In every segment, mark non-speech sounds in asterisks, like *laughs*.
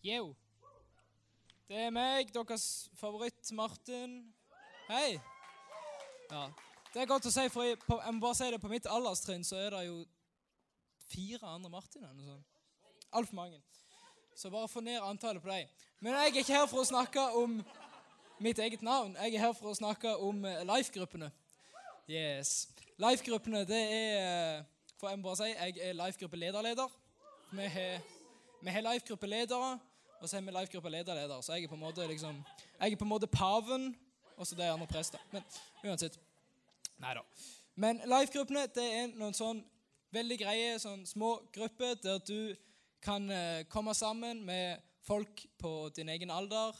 Yo. Det er meg, deres favoritt Martin. Hei. Ja. Det er godt å si, for jeg, på, jeg må bare si det, på mitt alderstrinn så er det jo fire andre Martin. Altfor mange. Så bare få ned antallet på dem. Men jeg er ikke her for å snakke om mitt eget navn. Jeg er her for å snakke om eh, Life-gruppene. Yes. Life-gruppene, det er eh, For jeg må bare si, jeg er Life-gruppelederleder. Vi har, vi har Life-gruppeledere, og så er vi Life-gruppelederleder. Så jeg er på en måte liksom Jeg er på en måte paven, og så det er andre prester. Men uansett. Nei da. Men Life-gruppene, det er noen sånn veldig greie sånn små grupper der du kan eh, komme sammen med folk på din egen alder,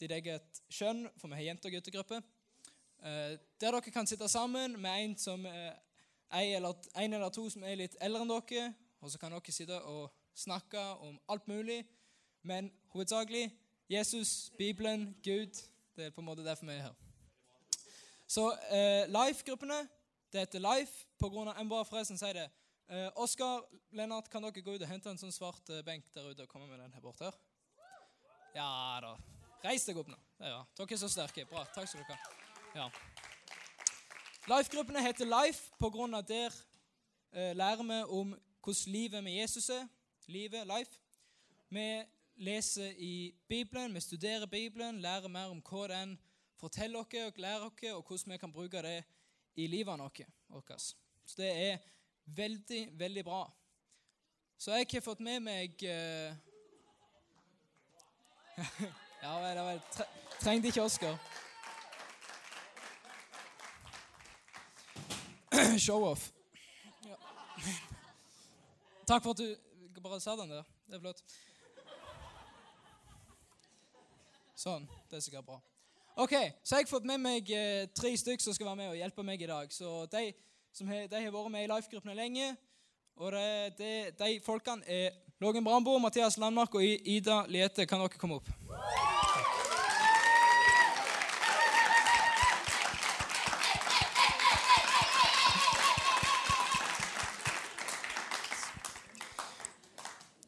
ditt eget kjønn, for vi har jente- og guttegruppe. Eh, der dere kan sitte sammen med en, som, eh, en, eller, en eller to som er litt eldre enn dere, og så kan dere sitte og snakke om alt mulig, men hovedsakelig Jesus, Bibelen, Gud. Det er på en måte derfor vi er her. Så eh, Life-gruppene det heter Life Jeg må bare forresten si det. Eh, Oskar, Lennart, kan dere gå ut og hente en sånn svart eh, benk der ute og komme med den her bort her? Ja da. Reis deg opp nå. Det er bra. Dere er så sterke. Bra. Takk skal dere ha. Ja. Life-gruppene heter Life av der eh, lærer vi om hvordan livet med Jesus er. Livet, life. Vi leser i Bibelen, vi studerer Bibelen, lærer mer om hva den forteller oss og lærer oss, og hvordan vi kan bruke det i livet vårt. Så det er veldig, veldig bra. Så jeg har fått med meg uh... *laughs* Ja vel, ja vel. Tre trengte ikke Oskar. *clears throat* Show-off. Ja. *laughs* Takk for at du bare sa den der. Det er flott. Sånn. Det er sikkert bra. Ok, Så jeg har fått med meg eh, tre stykker som skal være med og hjelpe meg i dag. Så De, he, de har vært med i Life-gruppene lenge. Og det, det, De folkene er Lågen Brandbo, Mathias Landmark og Ida Liete. Kan dere komme opp?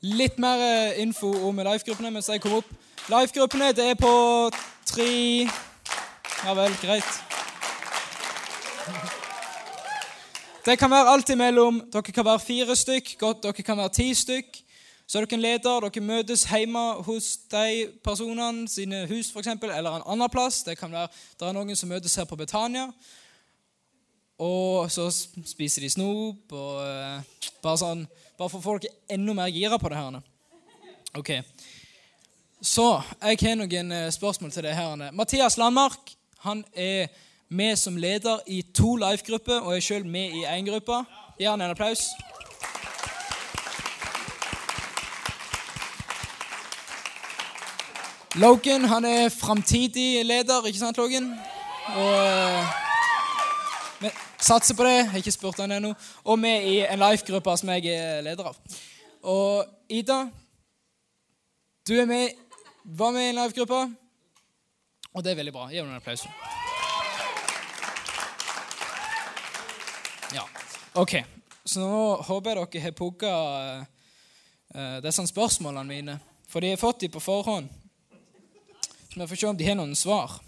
Litt mer eh, info om Life-gruppene mens jeg kommer opp. Life-gruppene det er på tre Ja vel, greit. Det kan være alt mellom Dere kan være fire stykk, godt dere kan være ti stykk. Så er dere en leder, dere møtes hjemme hos de personene sine hus eksempel, eller en annen plass. Det kan være det er noen som møtes her på Betania. Og så spiser de snop og uh, bare sånn Bare for å få enda mer gira på det her. Ok. Så jeg har noen uh, spørsmål til deg her. Mathias Landmark han er med som leder i to life-grupper og er sjøl med i én gruppe. Gi han en applaus. Logan han er framtidig leder, ikke sant, Logan? Og vi satser på det. Jeg har ikke spurt han ennå. Og vi er i en life-gruppe som jeg er leder av. Og Ida, du er med, var med i en life-gruppe, og det er veldig bra. Gi henne en applaus. Ja, ok. Så nå håper jeg dere har pugga uh, disse spørsmålene mine. For de har fått dem på forhånd. Så vi får se om de har noen svar.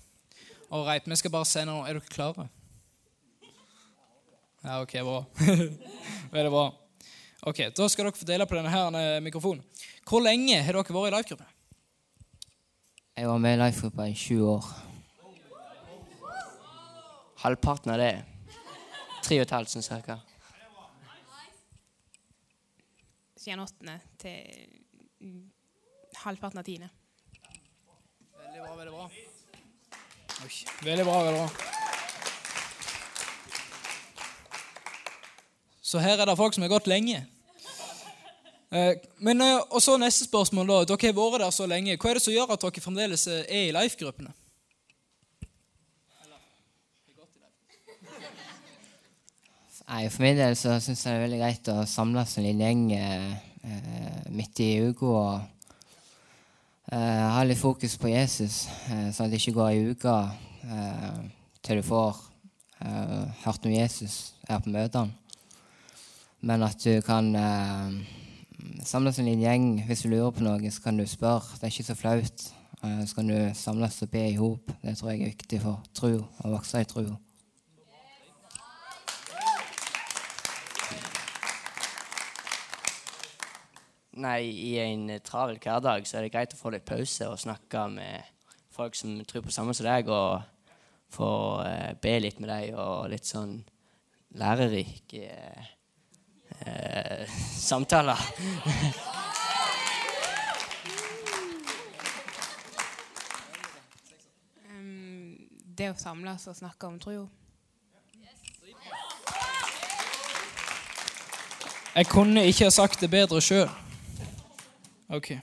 Ålreit, vi skal bare se nå. Er dere klare? Ja, ok, bra. *laughs* Veldig bra. Ok, Da skal dere få dele på denne her mikrofonen. Hvor lenge har dere vært i live-gruppe? Jeg var med i Life-gruppa i 20 år. Halvparten av det. Tre og et halvt, sånn cirka. Siden åttende til halvparten av tiende. Veldig bra, veldig bra. Oi, veldig bra, veldig bra. Så her er det folk som har gått lenge. Eh, Men, eh, og så neste spørsmål. da. Dere har vært der så lenge. Hva er det som gjør at dere fremdeles er i life-gruppene? Nei, For min del så syns jeg det er veldig greit å samles en liten gjeng eh, midt i uka og eh, ha litt fokus på Jesus, eh, sånn at det ikke går ei uke eh, til du får eh, hørt om Jesus her på møtene. Men at du kan eh, samles en liten gjeng. Hvis du lurer på noe, så kan du spørre. Det er ikke så flaut. Eh, så kan du samles og be i hop. Det tror jeg er viktig for tro, å vokse i tro. Nei, i en travel hverdag så er det greit å få litt pause og snakke med folk som tror på samme som deg, og få eh, be litt med deg og litt sånn lærerik eh, eh, samtaler. Det å samles og snakke om tro. Jeg kunne ikke ha sagt det bedre sjøl. Ok.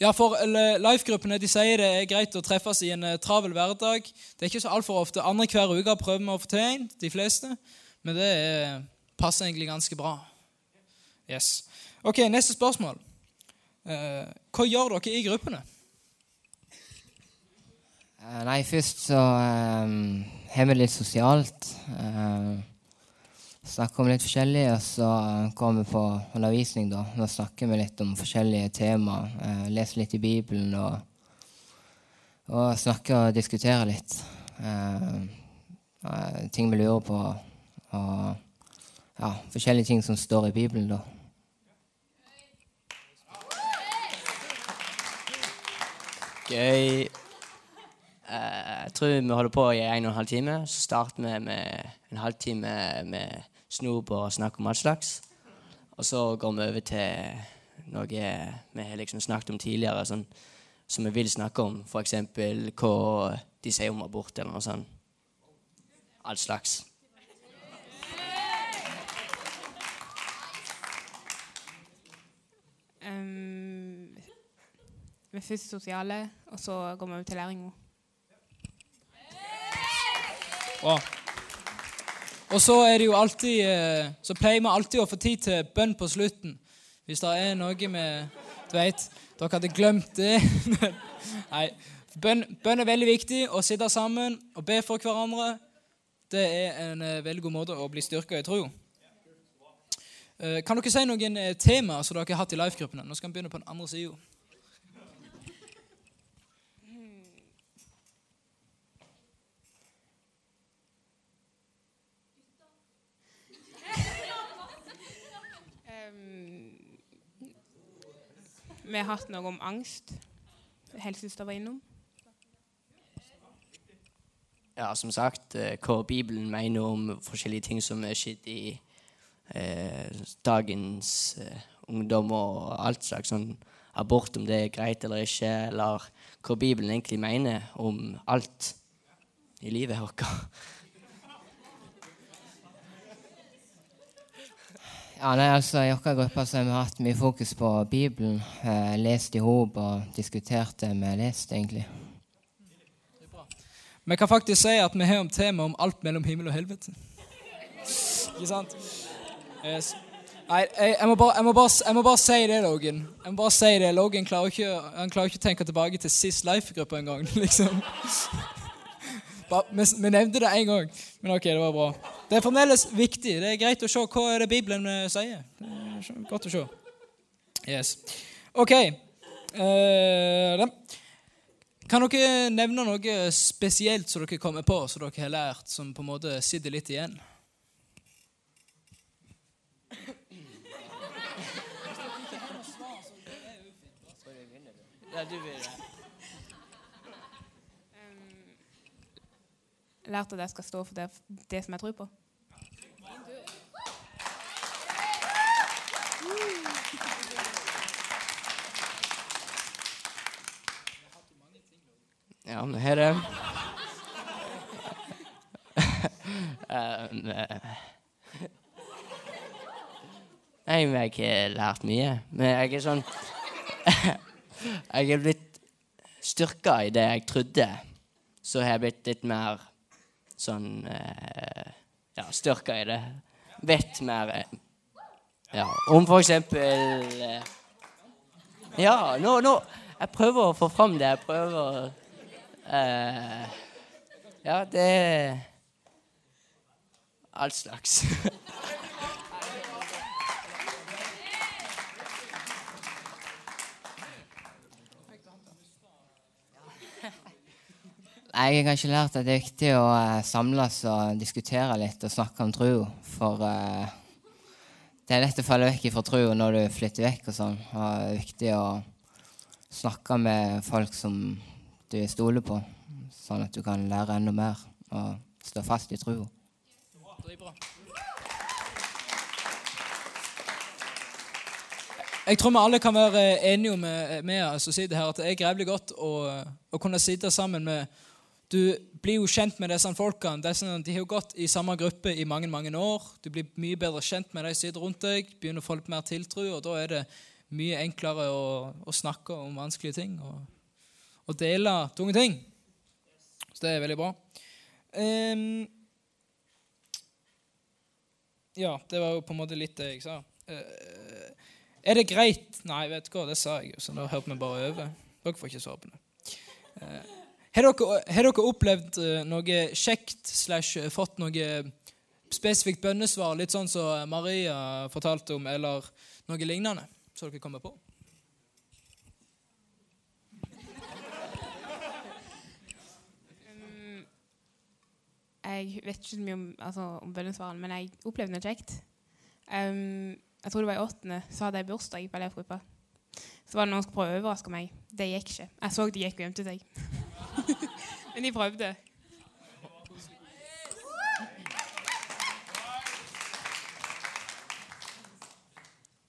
Ja, for Life-gruppene de sier det er greit å treffes i en eh, travel hverdag. Det er ikke så altfor ofte. Annenhver uke prøver vi å få til en, de fleste. Men det eh, passer egentlig ganske bra. Yes. Ok, Neste spørsmål. Eh, hva gjør dere i gruppene? Eh, nei, først så um, har vi litt sosialt. Uh, snakker om litt forskjellig, og så kommer vi på undervisning, da. Da snakker vi litt om forskjellige temaer. Uh, leser litt i Bibelen og, og snakker og diskuterer litt. Ting vi lurer på, og ja, forskjellige ting som står i Bibelen, da. Gøy. Eh, jeg tror vi holder på i en og en halv time. Så starter vi med en halvtime med snop og snakk om all slags. Og så går vi over til noe vi har liksom snakket om tidligere, sånn, som vi vil snakke om. F.eks. hva de sier om abort, eller noe sånt. All slags. Vi er først sosiale, og så går vi over til læringa. Bra. Og så er det jo alltid eh, Så pleier vi alltid å få tid til bønn på slutten. Hvis det er noe med Du vet, dere hadde glemt det. *laughs* Nei. Bønn, bønn er veldig viktig. Å sitte sammen og be for hverandre. Det er en eh, veldig god måte å bli styrka i tro. Eh, kan dere si noen temaer som dere har hatt i life-gruppene? Nå skal vi begynne på den andre sida. Vi har hatt noe om angst. Helsesøster var innom. Ja, som sagt, eh, hva Bibelen mener om forskjellige ting som er skjedd i eh, dagens eh, ungdom og alt slags sånn abort, om det er greit eller ikke, eller hva Bibelen egentlig mener om alt i livet vårt. *laughs* Ja, nei, altså, I vår gruppe har vi hatt mye fokus på Bibelen. Eh, lest i hop og diskutert det vi har lest, egentlig. Vi kan faktisk si at vi har om tema om alt mellom himmel og helvete. Ikke sant? Yes. Nei, jeg, jeg, må bare, jeg, må bare, jeg må bare si det, Logan. Jeg må bare si det. Logan klarer ikke, han klarer ikke å tenke tilbake til sist Life-gruppe engang. *laughs* Liksom. Vi, nevnte det én gang, men ok, det var bra. Det er fremdeles viktig. Det er greit å se hva er det Bibelen eh, sier. Det er godt å se. Yes. OK. Da. kan dere nevne noe spesielt som dere kommer på, som dere har lært, som på en måte sitter litt igjen? Lært at jeg skal stå for det, det som jeg tror på. Ja, men her det. Um, Nei, men jeg har lært mye. Men jeg er sånn Jeg er blitt styrka i det jeg trodde. Så har jeg blitt litt mer sånn eh, Ja, styrka i det. Vet mer eh, Ja, om eksempel eh, Ja, nå, nå Jeg prøver å få fram det. Jeg prøver eh, Ja, det All slags. *laughs* Jeg har kanskje lært at det er viktig å eh, samles og diskutere litt og snakke om troa. For uh, det er lett å falle vekk fra troa når du flytter vekk og sånn. Og det er viktig å snakke med folk som du stoler på, sånn at du kan lære enda mer og stå fast i troa. Jeg tror vi alle kan være enige med, med oss som sitter her, at det er grevlig godt å, å kunne sitte sammen med Du blir jo kjent med disse folkene. De har jo gått i samme gruppe i mange mange år. Du blir mye bedre kjent med de som sitter rundt deg, begynner å få litt mer tiltro, og da er det mye enklere å, å snakke om vanskelige ting og, og dele tunge ting. Så det er veldig bra. Um, ja, det var jo på en måte litt det jeg sa. Uh, er det greit Nei, vet du hva, det sa jeg jo, så da hørte vi bare over. Dere får ikke svare på det. Eh, har, dere, har dere opplevd eh, noe kjekt slash eh, fått noe spesifikt bønnesvar, litt sånn som Maria fortalte om, eller noe lignende, så dere kommer på? Jeg vet ikke så mye om, altså, om bønnesvarene, men jeg opplevde noe kjekt. Um, jeg tror det var i åttende, så hadde jeg bursdag på elevgruppa. Så var det noen som prøve å overraske meg. Det gikk ikke. Jeg så de gikk og gjemte seg. *laughs* men de prøvde.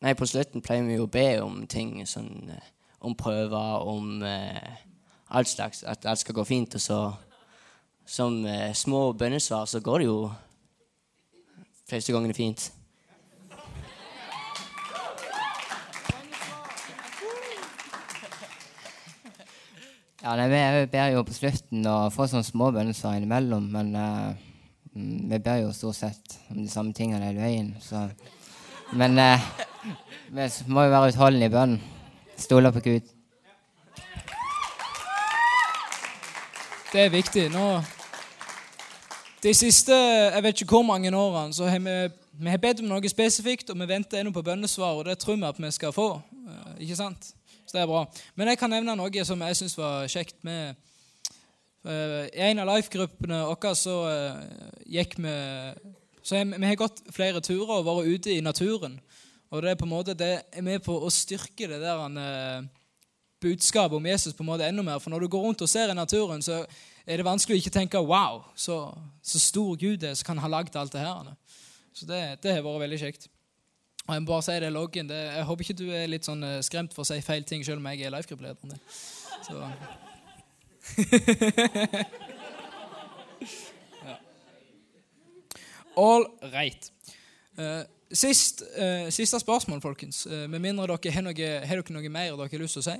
Nei, på slutten pleier vi jo å be om ting sånn eh, Om prøver, om eh, alt slags. At alt skal gå fint. Og så som eh, små bønnesvar så går det jo fleste gangene fint. Ja, nei, Vi ber jo på slutten å få sånne små bønnesvar innimellom, men mm, vi ber jo stort sett om de samme tingene hele veien. Så. Men uh, vi må jo være utholdenlige i bønnen. Stole på Gud. Det er viktig. Nå, de siste jeg vet ikke hvor mange årene så har vi, vi har bedt om noe spesifikt, og vi venter ennå på bønnesvar, og det tror vi at vi skal få. Eh, Ikke sant? Så det er bra. Men jeg kan nevne noe som jeg syns var kjekt med eh, I en av life-gruppene våre så eh, gikk vi så har vi, har gått flere turer og vært ute i naturen. Og det er på en måte det er med på å styrke det der eh, budskapet om Jesus på en måte enda mer. For når du går rundt og ser i naturen, så er det vanskelig å ikke tenke Wow, så, så stor Gud er som kan ha lagd alt det her. Så det, det har vært veldig kjekt. Og jeg må bare si det, Loggen, det, Jeg håper ikke du er litt sånn eh, skremt for å si feil ting, selv om jeg er lifegroup-lederen din. Så. *laughs* ja. All right. Uh, sist, uh, siste spørsmål, folkens. Uh, med mindre dere har noe, har dere noe mer dere har lyst til å si?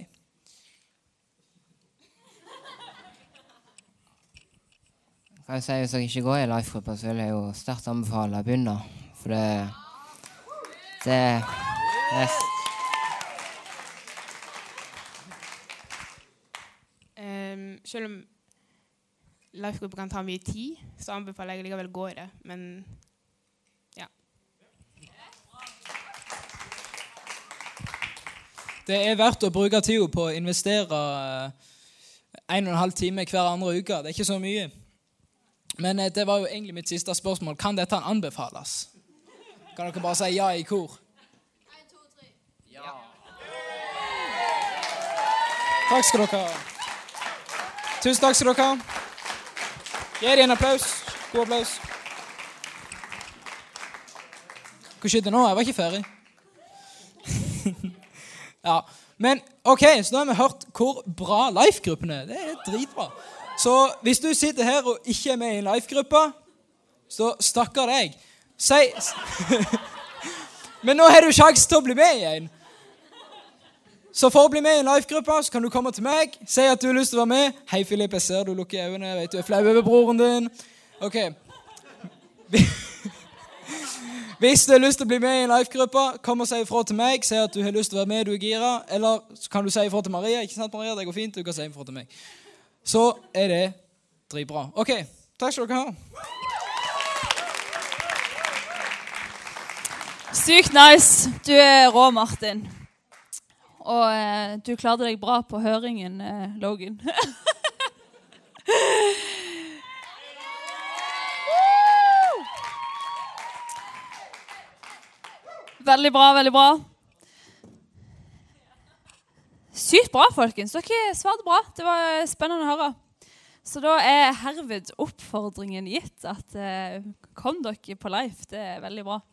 Kan jeg si, Hvis dere ikke går i life-gruppa, så vil jeg jo sterkt anbefale å begynne. For det Er Um, selv om life-grupper kan ta mye tid, så anbefaler jeg likevel å gå i det. Men ja. Det er verdt å bruke tida på å investere eh, en og en halv time hver andre uke. Det er ikke så mye. Men eh, det var jo egentlig mitt siste spørsmål. Kan dette anbefales? Kan dere bare si ja i kor? Takk skal dere ha. Tusen takk skal dere ha. Gi dem en applaus. God applaus. Hva skjedde nå? Jeg var ikke ferdig. *laughs* ja, Men OK, så nå har vi hørt hvor bra life-gruppen er. Det er dritbra. Så hvis du sitter her og ikke er med i en life-gruppe, så stakkar deg. Si Men nå har du sjanse til å bli med igjen. Så for å bli med i en life-gruppe så kan du komme til meg, si at du har lyst til å være med. 'Hei, Filip, jeg ser du lukker øynene. Jeg vet du er flau over broren din.' Ok. *laughs* Hvis du har lyst til å bli med i en life-gruppe, kom og si ifra til meg. Si at du har lyst til å være med, du er gira. Eller så kan du si ifra til Maria. Ikke sant, Maria? Det går fint. Du kan si ifra til meg. Så er det dritbra. OK. Takk skal dere ha. Sykt nice. Du er rå, Martin. Og eh, du klarte deg bra på høringen, eh, Logan. *laughs* veldig bra, veldig bra. Sykt bra, folkens. Dere svarte bra. Det var spennende å høre. Så da er herved oppfordringen gitt at eh, kom dere på Life. Det er veldig bra.